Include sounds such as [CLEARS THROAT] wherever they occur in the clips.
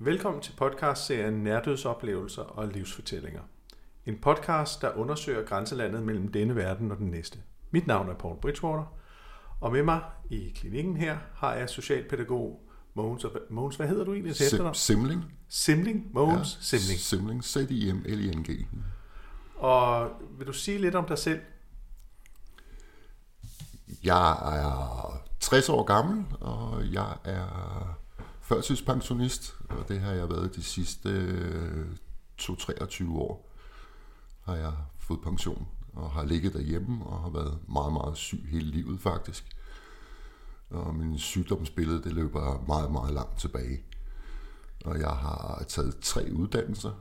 Velkommen til podcastserien Nærdødsoplevelser og livsfortællinger. En podcast, der undersøger grænselandet mellem denne verden og den næste. Mit navn er Paul Bridgewater, og med mig i klinikken her har jeg socialpædagog Mogens. Mogens, hvad hedder du egentlig til efternavn? Simling. Simling? Mogens Ja, Simling. Simling. Z-I-M-L-I-N-G. Og vil du sige lidt om dig selv? Jeg er 60 år gammel, og jeg er førtidspensionist, og det har jeg været de sidste øh, 2-23 år. Har jeg fået pension, og har ligget derhjemme, og har været meget, meget syg hele livet faktisk. Og min sygdomsbillede, det løber meget, meget langt tilbage. Og jeg har taget tre uddannelser.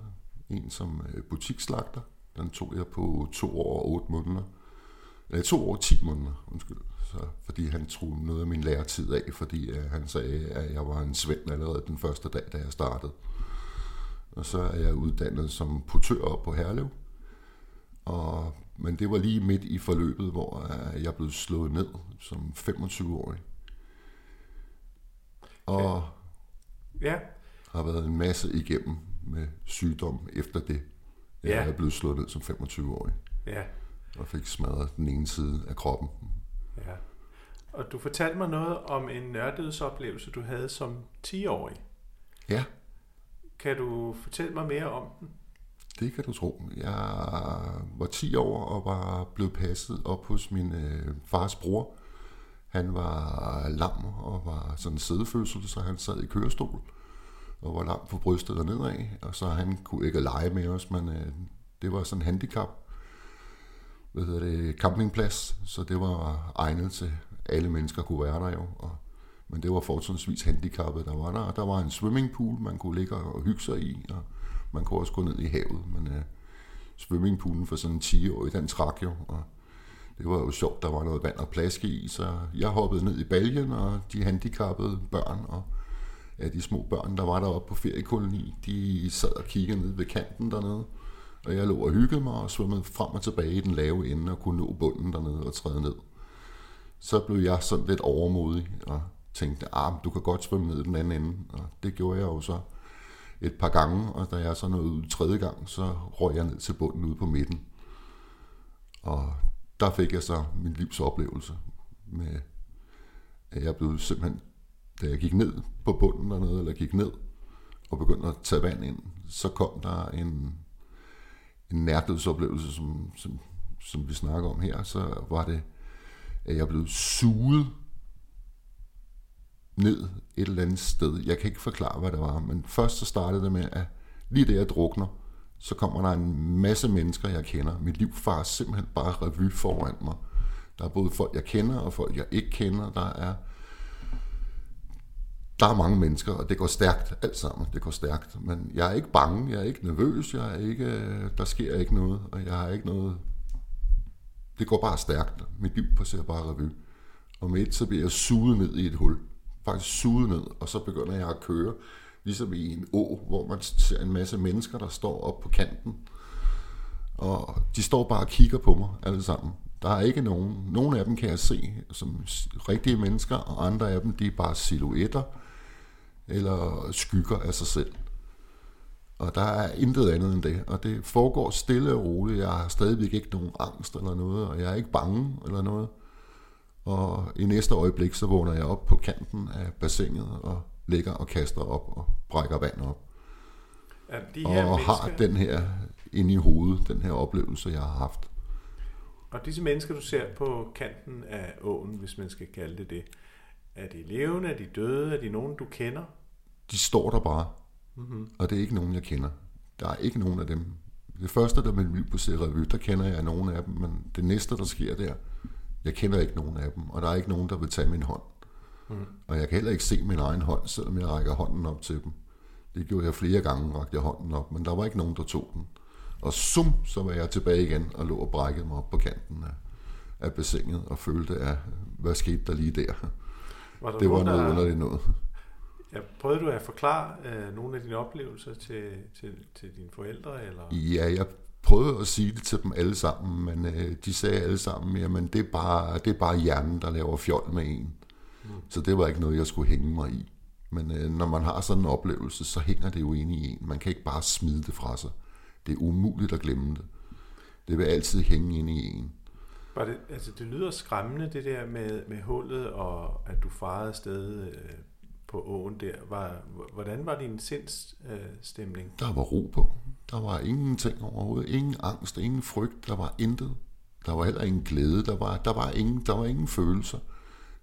En som øh, butikslagter, den tog jeg på to år og otte måneder. Eller to år 10 måneder, undskyld. Så, fordi han troede noget af min læretid af, fordi øh, han sagde, at jeg var en svend allerede den første dag, da jeg startede. Og så er jeg uddannet som portør op på Herlev. Og, men det var lige midt i forløbet, hvor øh, jeg blev slået ned som 25-årig. Og Ja, har været en masse igennem med sygdom efter det. Jeg Ja. er blevet slået ned som 25-årig ja, og fik smadret den ene side af kroppen. ja. Og du fortalte mig noget om en nærdødsoplevelse, du havde som 10-årig. Ja, Kan du fortælle mig mere om den? det kan du tro. Jeg var 10 år og var blevet passet op hos min øh, fars bror. Han var lam og var sådan en sædefødsel, så han sad i kørestol og var lam på brystet og nedad. Og så han kunne ikke lege med os, men øh, det var sådan en handicap. Hvad hedder det? Campingplads, så det var egnet til alle mennesker kunne være der jo. Og, men det var fortrinsvis handicappet, der var der. Og der var en swimmingpool, man kunne ligge og hygge sig i, og man kunne også gå ned i havet. Men øh, swimmingpoolen for sådan en 10-årig, den trak jo, og det var jo sjovt, der var noget vand og plaske i, så jeg hoppede ned i baljen, og de handicappede børn og ja, de små børn, der var deroppe på feriekoloni, de sad og kiggede ned ved kanten dernede, og jeg lå og hyggede mig og svømmede frem og tilbage i den lave ende og kunne nå bunden dernede og træde ned. Så blev jeg sådan lidt overmodig og tænkte, ah, du kan godt svømme ned i den anden ende, og det gjorde jeg jo så et par gange, og da jeg så nåede ud tredje gang, så røg jeg ned til bunden ude på midten. Og der fik jeg så min livs oplevelse med, at jeg blev simpelthen, da jeg gik ned på bunden dernede, eller gik ned og begyndte at tage vand ind, så kom der en, en nærdødsoplevelse, som, som, som vi snakker om her, så var det, at jeg blev suget ned et eller andet sted. Jeg kan ikke forklare, hvad det var, men først så startede det med, at lige da jeg drukner, så kommer der en masse mennesker, jeg kender. Mit liv farer simpelthen bare revy foran mig. Der er både folk, jeg kender, og folk, jeg ikke kender. Der er, der er mange mennesker, og det går stærkt alt sammen. Det går stærkt. Men jeg er ikke bange, jeg er ikke nervøs, jeg er ikke, øh, der sker ikke noget, og jeg har ikke noget... Det går bare stærkt. Mit liv passerer bare revy. Og med et, så bliver jeg suget ned i et hul. Faktisk suget ned, og så begynder jeg at køre ligesom i en å, hvor man ser en masse mennesker, der står op på kanten. Og de står bare og kigger på mig alle sammen. Der er ikke nogen. Nogle af dem kan jeg se som rigtige mennesker, og andre af dem, de er bare silhuetter eller skygger af sig selv. Og der er intet andet end det. Og det foregår stille og roligt. Jeg har stadigvæk ikke nogen angst eller noget, og jeg er ikke bange eller noget. Og i næste øjeblik, så vågner jeg op på kanten af bassinet og ligger og kaster op og brækker vand op. Er de her Og har mennesker, den her inde i hovedet, den her oplevelse, jeg har haft. og disse mennesker, du ser på kanten af åen, hvis man skal kalde det det, er de levende, er de døde, er de nogen, du kender? De står der bare, mm-hmm. og det er ikke nogen, jeg kender. Der er ikke nogen af dem. Det første, der med liv på revy, der kender jeg nogen af dem, men det næste, der sker der, jeg kender ikke nogen af dem, og der er ikke nogen, der vil tage min hånd. Mm. Og jeg kan heller ikke se min egen hånd, selvom jeg rækker hånden op til dem. Det gjorde jeg flere gange, rakte jeg hånden op, men der var ikke nogen, der tog den. Og sum, så var jeg tilbage igen og lå og brækkede mig op på kanten af, af bassinet og følte, at hvad skete der lige der? Var Det var noget der- underligt noget. Ja, prøvede du at forklare øh, nogle af dine oplevelser til, til, til dine forældre? Eller? Ja, jeg prøvede at sige det til dem alle sammen, men øh, de sagde alle sammen, jamen det er, bare, det er bare hjernen, der laver fjol med en. Mm. Så det var ikke noget, jeg skulle hænge mig i. Men øh, når man har sådan en oplevelse, så hænger det jo inde i en. Man kan ikke bare smide det fra sig. Det er umuligt at glemme det. Det vil altid hænge inde i en. Var det, altså det lyder skræmmende, det der med, med hullet, og at du farede afsted øh, på åen der. Var, hvordan var din sindsstemning? Øh, stemning? Der var ro på. Der var ingenting overhovedet. Ingen angst, ingen frygt. Der var intet. Der var heller ingen glæde. Der var, der var, ingen, der var ingen følelser.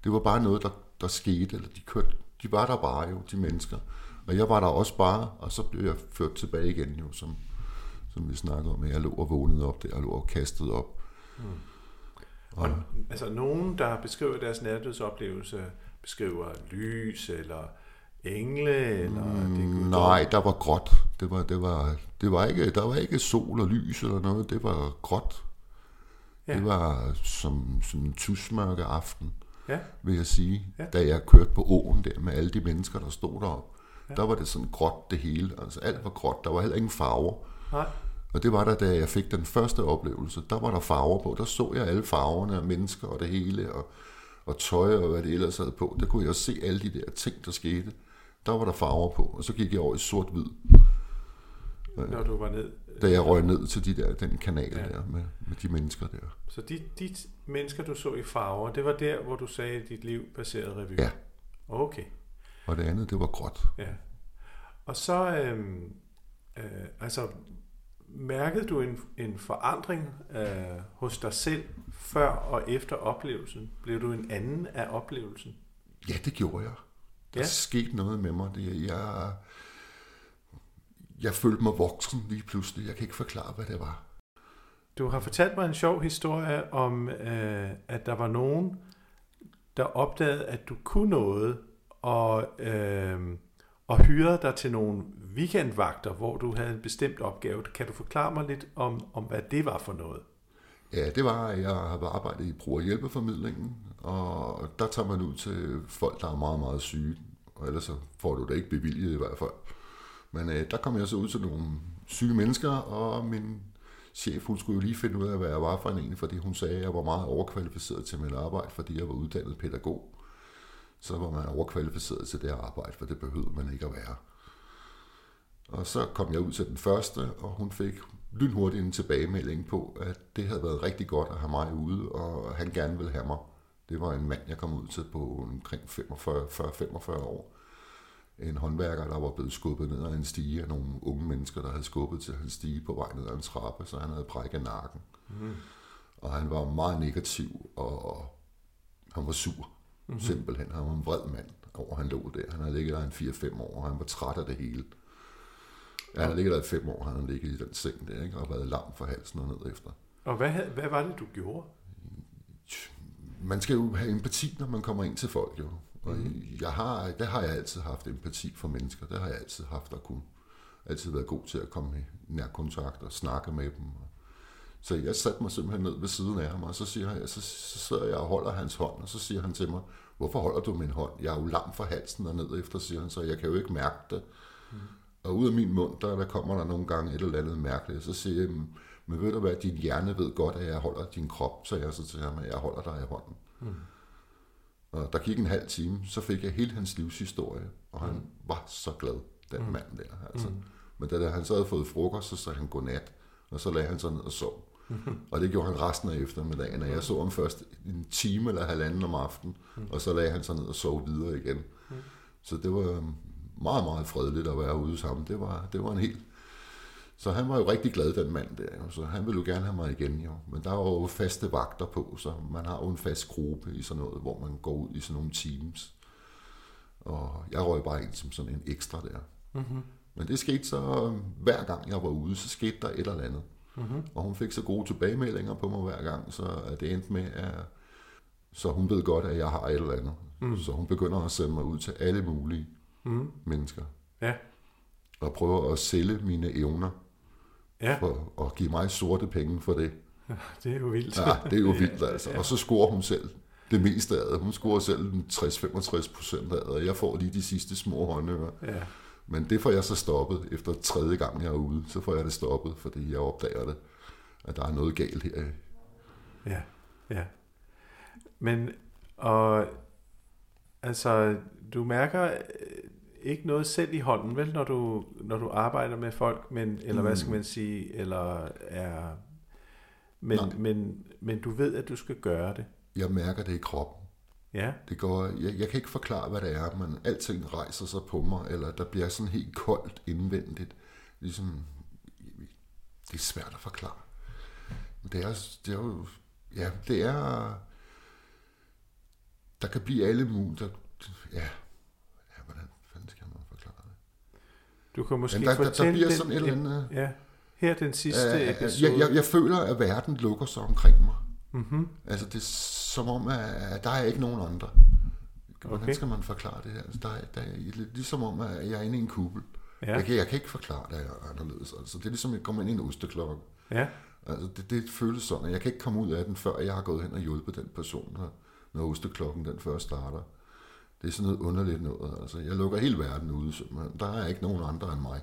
Det var bare noget, der, der skete. Eller de, kørte, de var der bare jo, de mennesker. Og jeg var der også bare, og så blev jeg ført tilbage igen jo, som, som vi snakkede om. Jeg lå og vågnede op der, og lå og kastet op. Mm. Og, altså nogen, der beskriver deres nærdødsoplevelse, beskriver lys eller engle eller mm, det Nej, der var gråt. Det var det var det var ikke der var ikke sol og lys eller noget, det var gråt. Ja. Det var som som en tusmørke aften. Ja. Vil jeg sige, ja. da jeg kørte på åen der med alle de mennesker der stod deroppe. Ja. Der var det sådan gråt det hele. Altså alt var gråt. Der var heller ingen farver. Nej. Og det var der, da jeg fik den første oplevelse. Der var der farver på. Der så jeg alle farverne af mennesker og det hele, og, og tøj og hvad det ellers havde på. Der kunne jeg se alle de der ting, der skete. Der var der farver på, og så gik jeg over i sort-hvid. Når du var ned? Da jeg røg ned til de der, den kanal ja. der med, med de mennesker der. Så de, de mennesker, du så i farver, det var der, hvor du sagde, at dit liv baserede revy? Ja. Okay. Og det andet, det var gråt. Ja. Og så, øhm, øh, altså, Mærkede du en, en forandring øh, hos dig selv før og efter oplevelsen? Blev du en anden af oplevelsen? Ja, det gjorde jeg. Der ja. skete noget med mig. Det, jeg, jeg følte mig voksen lige pludselig. Jeg kan ikke forklare, hvad det var. Du har fortalt mig en sjov historie om, øh, at der var nogen, der opdagede, at du kunne noget, og, øh, og hyrede dig til nogle weekendvagter, hvor du havde en bestemt opgave. Kan du forklare mig lidt om, om hvad det var for noget? Ja, det var, at jeg har arbejdet i brugerhjælpeformidlingen, og der tager man ud til folk, der er meget, meget syge, og ellers så får du det ikke bevilget i hvert fald. Men øh, der kom jeg så ud til nogle syge mennesker, og min chef, hun skulle jo lige finde ud af, hvad jeg var for en, fordi hun sagde, at jeg var meget overkvalificeret til mit arbejde, fordi jeg var uddannet pædagog. Så var man overkvalificeret til det arbejde, for det behøvede man ikke at være. Og så kom jeg ud til den første, og hun fik lynhurtigt en tilbagemelding på, at det havde været rigtig godt at have mig ude, og han gerne ville have mig. Det var en mand, jeg kom ud til på omkring 45-45 år. En håndværker, der var blevet skubbet ned ad en stige af nogle unge mennesker, der havde skubbet til hans stige på vej ned ad en trappe, så han havde brækket nakken. Mm. Og han var meget negativ, og han var sur. Mm-hmm. Simpelthen. Han var en vred mand over, han lå der. Han havde ligget der en 4-5 år, og han var træt af det hele. Ja, han har ligget der i fem år, han har ligget i den seng der, ikke? og været lam for halsen og ned efter. Og hvad, hvad var det, du gjorde? Man skal jo have empati, når man kommer ind til folk, jo. Og mm. jeg har, det har jeg altid haft empati for mennesker. Det har jeg altid haft at kunne. Altid været god til at komme i nær kontakt og snakke med dem. Så jeg satte mig simpelthen ned ved siden af ham, og så, siger jeg, så, så sidder jeg og holder hans hånd, og så siger han til mig, hvorfor holder du min hånd? Jeg er jo lam for halsen og ned efter, siger han, så jeg kan jo ikke mærke det. Mm. Og ud af min mund, der, der kommer der nogle gange et eller andet mærkeligt. Så siger jeg, men ved du hvad, din hjerne ved godt, at jeg holder din krop, så jeg så til ham, at jeg holder dig i hånden. Mm. Og der gik en halv time, så fik jeg hele hans livshistorie, og han mm. var så glad, den mm. mand der. Altså. Mm. Men da, da han så havde fået frokost, så sagde han godnat, og så lagde han sig ned og sov. [LAUGHS] Og det gjorde han resten af eftermiddagen, og jeg så ham først en time eller halvanden om aftenen, og så lagde han sig ned og sov videre igen. Så det var, meget, meget fredeligt at være ude sammen. Det var, det var en helt... Så han var jo rigtig glad, den mand der. Jo. Så han ville jo gerne have mig igen, jo. Men der var jo faste vagter på, så man har jo en fast gruppe i sådan noget, hvor man går ud i sådan nogle teams. Og jeg røg bare ind som sådan en ekstra der. Mm-hmm. Men det skete så, hver gang jeg var ude, så skete der et eller andet. Mm-hmm. Og hun fik så gode tilbagemeldinger på mig hver gang, så det endte med, at så hun ved godt, at jeg har et eller andet. Mm. Så hun begynder at sende mig ud til alle mulige mm. mennesker. Ja. Og prøver at sælge mine evner. Ja. For at give mig sorte penge for det. Det er jo vildt. Ja, det er jo [LAUGHS] vildt altså. Ja. Og så scorer hun selv det meste af det. Hun scorer selv 60-65 procent af det, og jeg får lige de sidste små håndører. Ja. Men det får jeg så stoppet efter tredje gang, jeg er ude. Så får jeg det stoppet, fordi jeg opdager det, at der er noget galt her. Ja, ja. Men, og altså, du mærker, ikke noget selv i hånden, vel, når du, når du arbejder med folk, men, eller hvad skal Mm. man sige, eller er... Men, Nej. men, men du ved, at du skal gøre det. Jeg mærker det i kroppen. Ja, Det går, jeg, jeg kan ikke forklare, hvad det er, men alting rejser sig på mig, eller der bliver sådan helt koldt indvendigt. Ligesom, det er svært at forklare. Men det er, det er jo, ja, det er, der kan blive alle mulige, der, ja, ja, hvordan fanden skal man forklare det? du kan måske Men der, der, der fortælle bliver den, sådan et eller andet, Ja, her den sidste Øh, episode. jeg, jeg, jeg føler, at verden lukker sig omkring mig. mm-hmm. Altså, det som om, at der er ikke nogen andre. Hvordan Okay. skal man forklare det her? Altså, der er, der er, ligesom om, at jeg er inde i en kuppel. Ja, Jeg, kan, jeg kan ikke forklare det her anderledes. Altså, det er ligesom, at jeg kommer ind i en osteklokke. ja, Altså, det, det føles sådan, at jeg kan ikke komme ud af den, før jeg har gået hen og hjulpet den person, når, når osteklokken den først starter. Det er sådan noget underligt noget. Altså, jeg lukker hele verden ude, simpelthen. Der er ikke nogen andre end mig.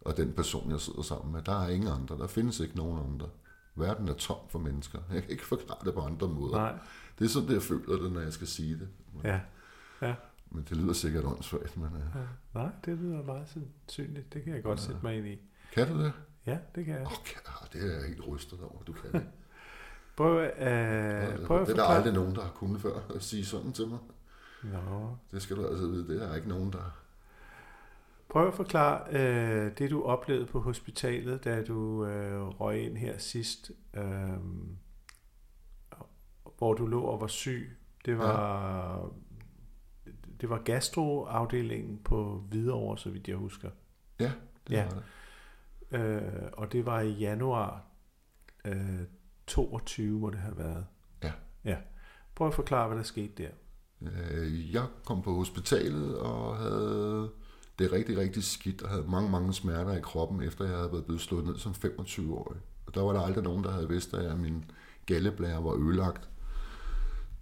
Og den person, jeg sidder sammen med, der er ingen andre. Der findes ikke nogen andre. Verden er tom for mennesker. Jeg kan ikke forklare det på andre måder. nej, Det er sådan, det jeg føler det, når jeg skal sige det. ja. Men det lyder sikkert åndssvagt, men uh, ja. Nej, det lyder meget sandsynligt. Det kan jeg godt Ja. sætte mig ind i. kan du det? Ja, det kan jeg. Okay, det er jeg helt rystet over, du kan det. [LAUGHS] Prøv, øh, prøv at det er der aldrig nogen, der har kunnet før at sige sådan til mig. Nå. Det skal du altså vide, det er der ikke nogen, der... Prøv at forklare øh, det, du oplevede på hospitalet, da du øh, røg ind her sidst, øh, hvor du lå og var syg. Det var, det var gastroafdelingen på Hvidovre, så vidt jeg husker. Ja, det Ja. var det. Øh, og det var i januar øh, 22, må det have været. Ja. Ja. Prøv at forklare, hvad der skete der. Øh, Jeg kom på hospitalet og havde det rigtig, rigtig skidt og havde mange, mange smerter i kroppen, efter jeg havde været blevet slået ned som 25-årig. Og der var der aldrig nogen, der havde vidst, at min galleblære var ødelagt.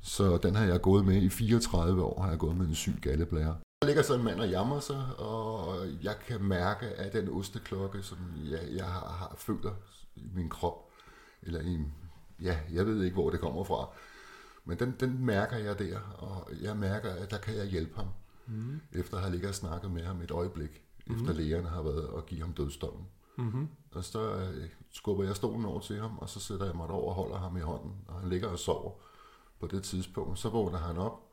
Så den har jeg gået med i 34 år, har jeg gået med en syg galleblære. Der ligger så en mand og jammer sig, og jeg kan mærke, at den osteklokke, som jeg, jeg har, har føler i min krop, eller i, ja, jeg ved ikke, hvor det kommer fra, men den, den mærker jeg der, og jeg mærker, at der kan jeg hjælpe ham, Mm. efter at have ligget og snakket med ham et øjeblik, efter lægerne har været og give ham dødsdommen. Mm-hmm. Og så øh, skubber jeg stolen over til ham, og så sætter jeg mig derover og holder ham i hånden, og han ligger og sover på det tidspunkt. Så vågner han op,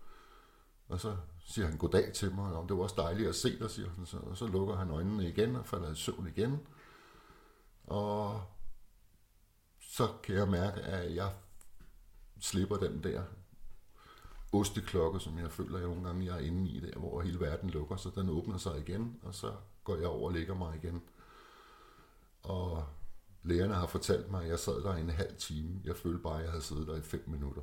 og så siger han goddag til mig, og det var også dejligt at se dig, siger han så. Og så lukker han øjnene igen og falder i søvn igen. Og så kan jeg mærke, at jeg slipper den der osteklokke, som jeg føler, jeg nogle gange jeg er inde i der, hvor hele verden lukker, så den åbner sig igen, og så går jeg over og lægger mig igen. Og lægerne har fortalt mig, at jeg sad der en halv time. Jeg følte bare, at jeg havde siddet der i fem minutter.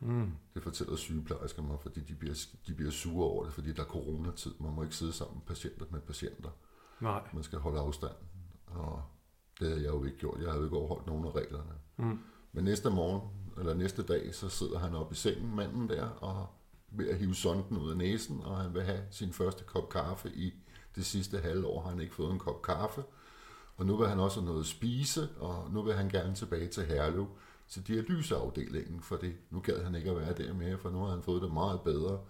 Mm. Det fortæller sygeplejersker mig, fordi de bliver, de bliver sure over det, fordi der er coronatid. Man må ikke sidde sammen patienter med patienter. Nej. Man skal holde afstand. Og det havde jeg jo ikke gjort. Jeg havde jo ikke overholdt nogen af reglerne. Mm. Men næste morgen, eller næste dag, så sidder han oppe i sengen, manden der, og ved at hive sonden ud af næsen, og han vil have sin første kop kaffe i det sidste halve år, har han ikke fået en kop kaffe. Og nu vil han også have noget at spise, og nu vil han gerne tilbage til Herlev, til dialyseafdelingen, for det. Nu gad han ikke at være der mere, for nu har han fået det meget bedre.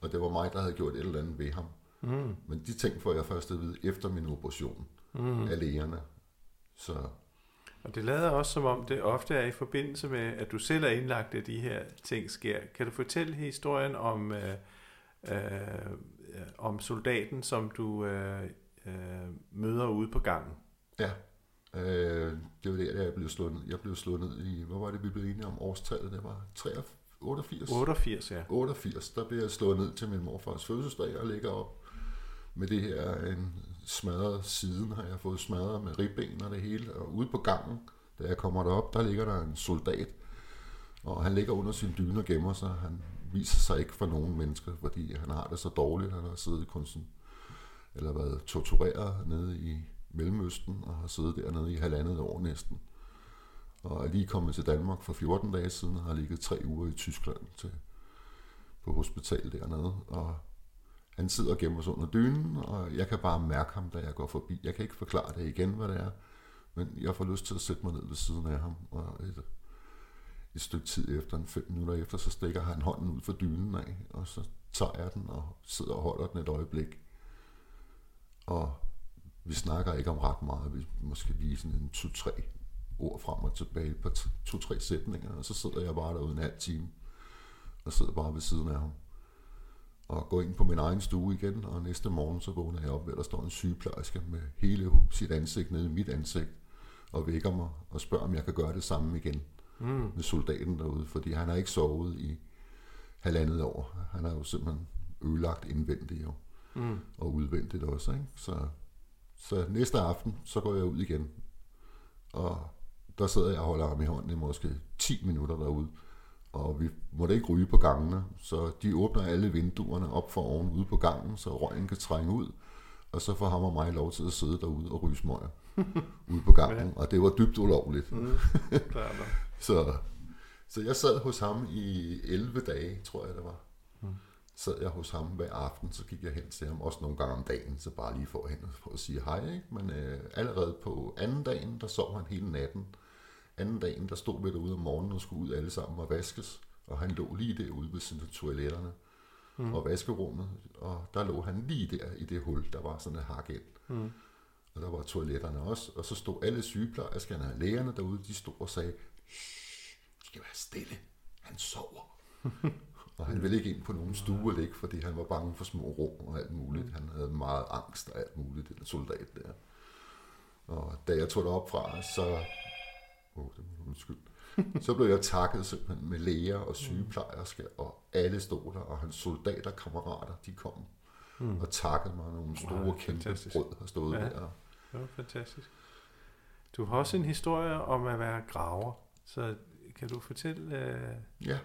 Og det var mig, der havde gjort et eller andet ved ham. Mm. Men de ting får jeg først at vide efter min operation Mm. af lægerne. Så Og det lader også som om, det ofte er i forbindelse med, at du selv er indlagt, at de her ting sker. Kan du fortælle historien om, øh, øh, om soldaten, som du øh, øh, møder ude på gangen? Ja, øh, det var der, jeg blev slået ned. Jeg blev slået ned i, hvor var det, vi blev enige om årstallet? Det var 83, 88? 88, ja. 88, der blev jeg slået ned til min morfars fødselsdag og ligger op med det her en smadret siden, har jeg fået smadret med ribben og det hele. Og ude på gangen, da jeg kommer derop, der ligger der en soldat, og han ligger under sin dyne og gemmer sig. Han viser sig ikke for nogen mennesker, fordi han har det så dårligt. Han har siddet i kunsten, eller været tortureret nede i Mellemøsten, og har siddet dernede i halvandet år næsten. Og er lige kommet til Danmark for 14 dage siden, og har ligget tre uger i Tyskland til, på hospital dernede. Og han sidder og gemmer sig under dynen, og jeg kan bare mærke ham, da jeg går forbi. Jeg kan ikke forklare det igen, hvad det er, men jeg får lyst til at sætte mig ned ved siden af ham. Og et, et stykke tid efter, en fem minutter efter, så stikker han hånden ud for dynen af, og så tager jeg den og sidder og holder den et øjeblik. Og vi snakker ikke om ret meget, vi måske lige sådan en to-tre ord frem og tilbage på to-tre sætninger, og så sidder jeg bare derude en halv time, og sidder bare ved siden af ham. Og går ind på min egen stue igen, og næste morgen så vågner jeg op at der står en sygeplejerske med hele sit ansigt nede i mit ansigt, og vækker mig og spørger, om jeg kan gøre det samme igen mm. med soldaten derude, fordi han har ikke sovet i halvandet år. Han er jo simpelthen ødelagt indvendigt jo, mm. og udvendigt også. Ikke? Så, så næste aften, så går jeg ud igen, og der sidder jeg og holder ham i hånden i måske 10 minutter derude, og vi måtte ikke ryge på gangene, så de åbner alle vinduerne op for oven ude på gangen, så røgen kan trænge ud, og så får ham og mig lov til at sidde derude og ryge smøger [LAUGHS] ude på gangen, og det var dybt ulovligt. Mm, [LAUGHS] så, så jeg sad hos ham i 11 dage, tror jeg det var. Mm. Sad jeg hos ham hver aften, så gik jeg hen til ham, også nogle gange om dagen, så bare lige for hen for at sige hej. Ikke? Men øh, allerede på anden dagen, der sov han hele natten. Anden dagen, der stod vi derude om morgenen og skulle ud alle sammen og vaskes, og han lå lige derude ved af toiletterne mm. og vaskerummet, og der lå han lige der i det hul, der var sådan et hak ind. Mm. Og der var toiletterne også, og så stod alle sygeplejerskerne og lægerne derude, de stod og sagde, skal være stille, han sover. [LAUGHS] og han ville ikke ind på nogen stue og ligge, fordi han var bange for små rum og alt muligt. Han havde meget angst og alt muligt, den soldat der. Og da jeg tog det op fra, så... Åh, det var undskyld. så blev jeg takket simpelthen med læger og sygeplejersker, og alle stod der, og hans soldater, kammerater, de kom mm. og takkede mig. Nogle store, wow, kæmpe fantastisk. brød har stået ja. der. Det var fantastisk. Du har også en historie om at være graver, så kan du fortælle uh, Ja,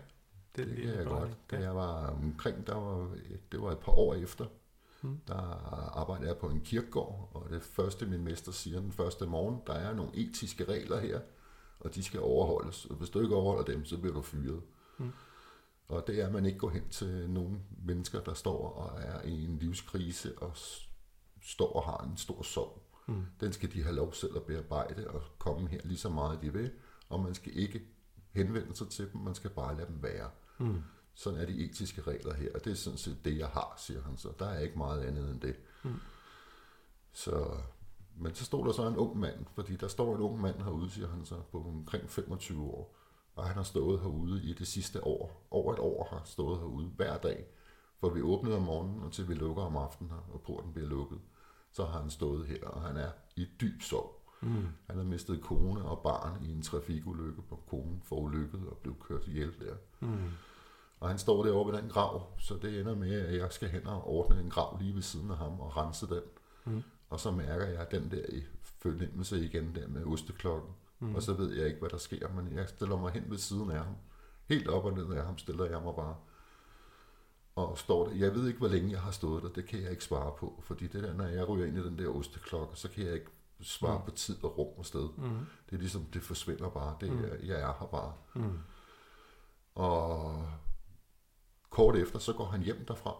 det, det kan jeg godt. Da jeg var omkring, der var, det var et par år efter, hmm. der arbejdede jeg på en kirkegård, og det første min mester siger den første morgen, der er nogle etiske regler her, og de skal overholdes. Og hvis du ikke overholder dem, så bliver du fyret. Hmm. Og det er, at man ikke går hen til nogle mennesker, der står og er i en livskrise og står og har en stor sorg. Mm. Den skal de have lov selv at bearbejde og komme her lige så meget de vil. Og man skal ikke henvende sig til dem, man skal bare lade dem være. Mm. Sådan er de etiske regler her, og det er sådan set det, jeg har, siger han så. Der er ikke meget andet end det. Mm. Så, men så stod der så en ung mand, fordi der står en ung mand herude, siger han så, på omkring 25 år. Og han har stået herude i det sidste år. Over et år har stået herude hver dag. For vi åbnede om morgenen, og til vi lukker om aftenen og porten bliver lukket. Så har han stået her, og han er i dyb sorg. Mm. Han har mistet kone og barn i en trafikulykke, hvor konen ulykket og blev kørt ihjel der. Mm. Og han står derovre ved den grav, så det ender med, at jeg skal hen og ordne en grav lige ved siden af ham og rense den. Mm. Og så mærker jeg den der fornemmelse igen der med osteklokken. Mm. Og så ved jeg ikke, hvad der sker, men jeg stiller mig hen ved siden af ham. Helt op og ned af ham stiller jeg mig bare. Og står der. Jeg ved ikke, hvor længe jeg har stået der. Det kan jeg ikke svare på. Fordi det der, når jeg ryger ind i den der osteklokke, så kan jeg ikke svare mm. på tid og rum og sted. Mm. Det er ligesom, det forsvinder bare. Det, mm. jeg, jeg er her bare. Mm. Og kort efter, så går han hjem derfra.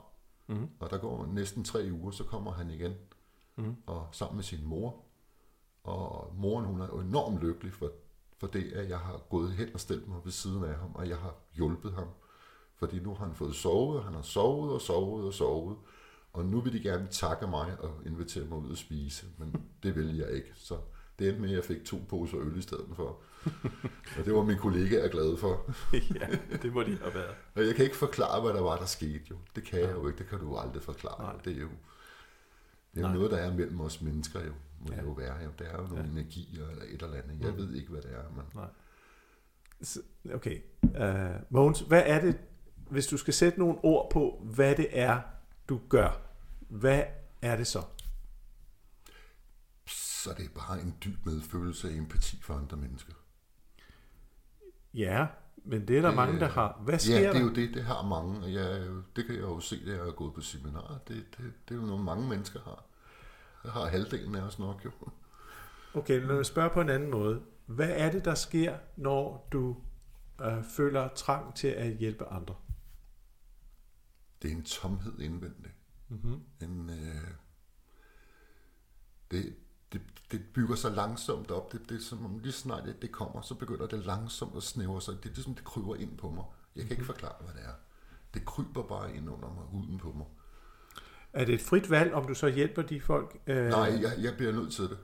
Mm. Og der går næsten tre uger, så kommer han igen. Mm. Og sammen med sin mor. Og moren, hun er jo enormt lykkelig for, for det, at jeg har gået hen og stillet mig ved siden af ham, og jeg har hjulpet ham. Fordi nu har han fået sovet, han har sovet og sovet og sovet. Og nu vil de gerne takke mig og invitere mig ud at spise, men det vil jeg ikke. Så det endte med, at jeg fik to poser øl i stedet for. [LAUGHS] og det var min kollega er glad for. [LAUGHS] ja, det må de have været. og jeg kan ikke forklare, hvad der var, der skete jo. Det kan jeg jo ikke, det kan du aldrig forklare. Nej. Det er jo, det er jo noget, der er mellem os mennesker jo, må ja. det jo være. Jo. Det er jo nogle ja. energier eller et eller andet. Jeg mm. ved ikke, hvad det er. Men... Nej. Okay. Uh, Mogens, hvad er det, hvis du skal sætte nogle ord på, hvad det er, du gør, hvad er det så? Så det er bare en dyb medfølelse af empati for andre mennesker. Ja, men det er der det, mange, der har. Hvad sker ja, det er jo det, det har mange, jeg, det kan jeg jo se, da jeg har gået på seminarer. Det, det, det er jo noget, mange mennesker har. Jeg har halvdelen af os nok jo. Okay, lad mig spørge på en anden måde. Hvad er det, der sker, når du øh, føler trang til at hjælpe andre? det er en tomhed indvendigt. Mm-hmm. En, øh, det, det, det bygger sig langsomt op. Det, det er som om lige snart det, det kommer, så begynder det langsomt at snævre sig. Det er ligesom, det kryber ind på mig. Jeg kan ikke mhm. forklare, hvad det er. det kryber bare ind under mig, huden på mig. Er det et frit valg, om du så hjælper de folk? Øh... Nej, jeg, jeg bliver nødt til det.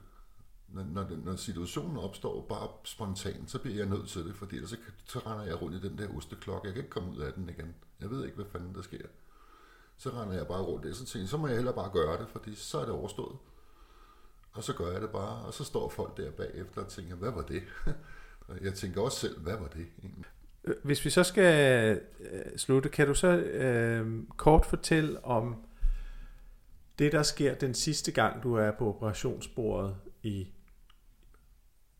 Når, når, når situationen opstår bare spontant, så bliver jeg nødt til det, fordi ellers så, så render jeg rundt i den der osteklokke. Jeg kan ikke komme ud af den igen. Jeg ved ikke, hvad fanden der sker. Så render jeg bare rundt i det, så tænker jeg, så må jeg hellere bare gøre det, fordi så er det overstået. Og så gør jeg det bare, og så står folk der bagefter og tænker, hvad var det? [LAUGHS] Jeg tænker også selv, hvad var det egentlig? Øh, Hvis vi så skal øh, slutte, kan du så øh, kort fortælle om det, der sker den sidste gang, du er på operationsbordet i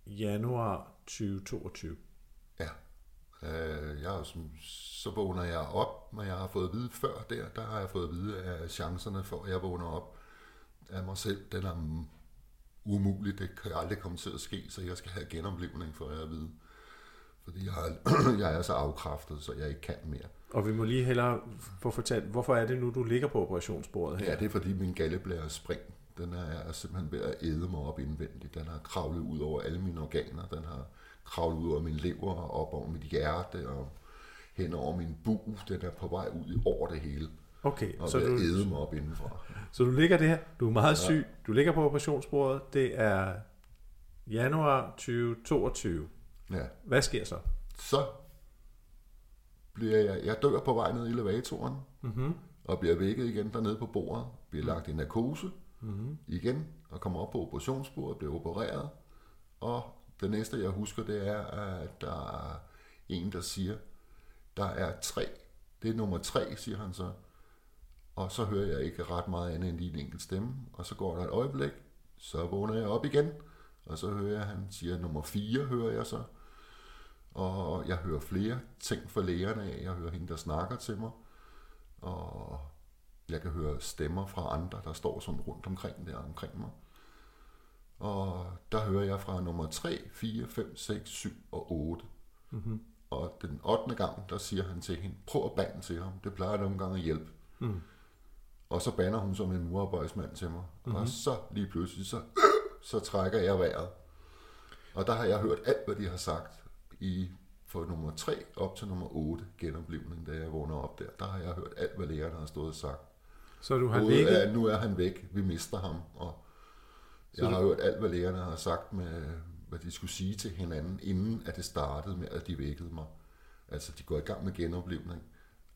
januar 2022? Ja. Øh, jeg som, så vågner jeg op, når jeg har fået at vide før der, der har jeg fået at vide, at chancerne for, at jeg vågner op af mig selv, den er mm, umulig. Det kan aldrig komme til at ske, så jeg skal have genoplevning for at vide. Fordi jeg er, [CLEARS THROAT] jeg er så afkræftet, så jeg ikke kan mere. Og vi må lige hellere få fortalt, hvorfor er det nu, du ligger på operationsbordet her? Ja, det er fordi min galleblære er sprængt. Den er simpelthen ved at æde mig op indvendigt. Den har kravlet ud over alle mine organer. Den har kravlet ud over min lever og op over mit hjerte og hen over min bug. Den er på vej ud i over det hele. Okay, Og så du, æde mig op indenfra. så du ligger der, du er meget syg, du ligger på operationsbordet, det er januar 2022. Ja. Hvad sker så? Så bliver jeg, jeg dør på vej ned i elevatoren, Mm-hmm. og bliver vækket igen dernede på bordet, bliver lagt i narkose Mm-hmm. igen, og kommer op på operationsbordet, bliver opereret, og det næste jeg husker, det er, at der er en, der siger, der er tre, det er nummer tre, siger han så, og så hører jeg ikke ret meget andet end lige en enkelt stemme, og så går der et øjeblik, så vågner jeg op igen, og så hører jeg, han siger, nummer 4 hører jeg så. Og jeg hører flere ting fra lægerne af. Jeg hører hende, der snakker til mig. Og jeg kan høre stemmer fra andre, der står sådan rundt omkring der omkring mig. Og der hører jeg fra nummer 3, 4, 5, 6, 7 og 8. Mm-hmm. Og den 8. gang, der siger han til hende, prøv at bande til ham. Det plejer nogle gange at hjælpe. Mm. Og så banner hun som en murarbejdsmand til mig. Mm-hmm. Mhm. Og så lige pludselig, så, så trækker jeg vejret. Og der har jeg hørt alt, hvad de har sagt i fra nummer 3 op til nummer 8 genoplevning, da jeg vågner op der. Der har jeg hørt alt, hvad lægerne har stået og sagt. Så du har Både ligget, at nu er han væk, vi mister ham. Og Så jeg du- har hørt alt, hvad lægerne har sagt med, hvad de skulle sige til hinanden, inden at det startede med, at de vækkede mig. Altså, de går i gang med genoplevning.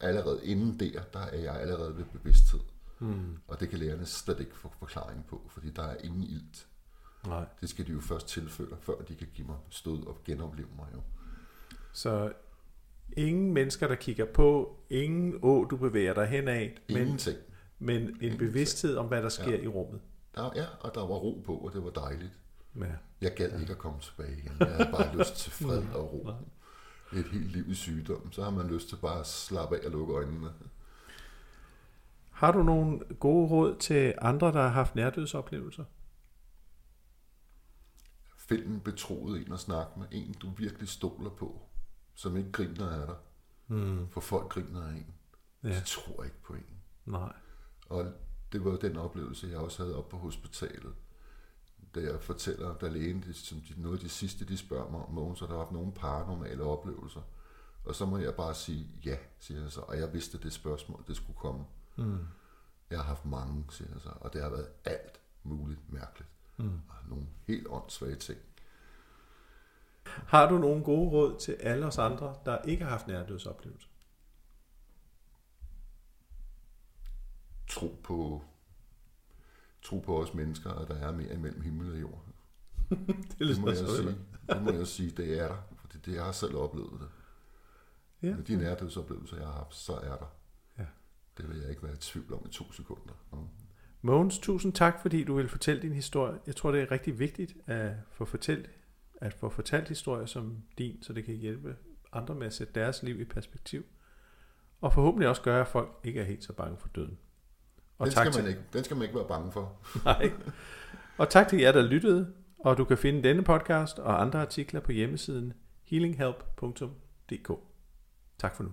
Allerede inden der, der er jeg allerede ved bevidsthed. Mm. Og det kan lægerne slet ikke få forklaring på, fordi der er ingen ilt. Nej. Det skal de jo først tilføre, før de kan give mig stød og genopleve mig jo. Så ingen mennesker, der kigger på, ingen å, du bevæger dig henad, men, Ingenting. men en bevidsthed om, hvad der sker i rummet. Der, ja, og der var ro på, og det var dejligt. Ja. Jeg gad ikke at komme tilbage igen. Jeg havde bare lyst til fred og ro. [LAUGHS] Et helt liv i sygdom, så har man lyst til bare at slappe af og lukke øjnene. Har du nogle gode råd til andre, der har haft nærdødsoplevelser? Find en betroet en at snakke med. En, du virkelig stoler på. Som ikke griner af dig. Mm. For folk griner af en. Ja. De tror ikke på en. Nej. Og det var den oplevelse, jeg også havde op på hospitalet. Da jeg fortæller, da lægen, det, som de, noget af de sidste, de spørger mig om, Mogens, har der haft nogle paranormale oplevelser? Og så må jeg bare sige ja, siger jeg så. Og jeg vidste, det spørgsmål, det skulle komme. Mm. Jeg har haft mange, siger så. Og det har været alt muligt mærkeligt. Mm. Og nogle helt åndssvage ting. Har du nogle gode råd til alle os andre, der ikke har haft nærdødsoplevelser? Tro på, tro på os mennesker, at der er mere imellem himmel og jord. [LAUGHS] Det, Det må jeg sige. Det må jeg sige, det er der. Fordi det, jeg har selv oplevet det. Ja. Med de nærdødsoplevelser, jeg har haft, så er der. Det vil jeg ikke være i tvivl om i to sekunder. Mm. Mogens, tusind tak, fordi du vil fortælle din historie. Jeg tror, det er rigtig vigtigt at få fortalt, at få fortalt historier som din, så det kan hjælpe andre med at sætte deres liv i perspektiv. Og forhåbentlig også gøre, at folk ikke er helt så bange for døden. Og Den, tak skal til, man ikke, den skal man ikke være bange for. [LAUGHS] Nej. Og tak til jer, der lyttede. Og du kan finde denne podcast og andre artikler på hjemmesiden healinghelp.dk. Tak for nu.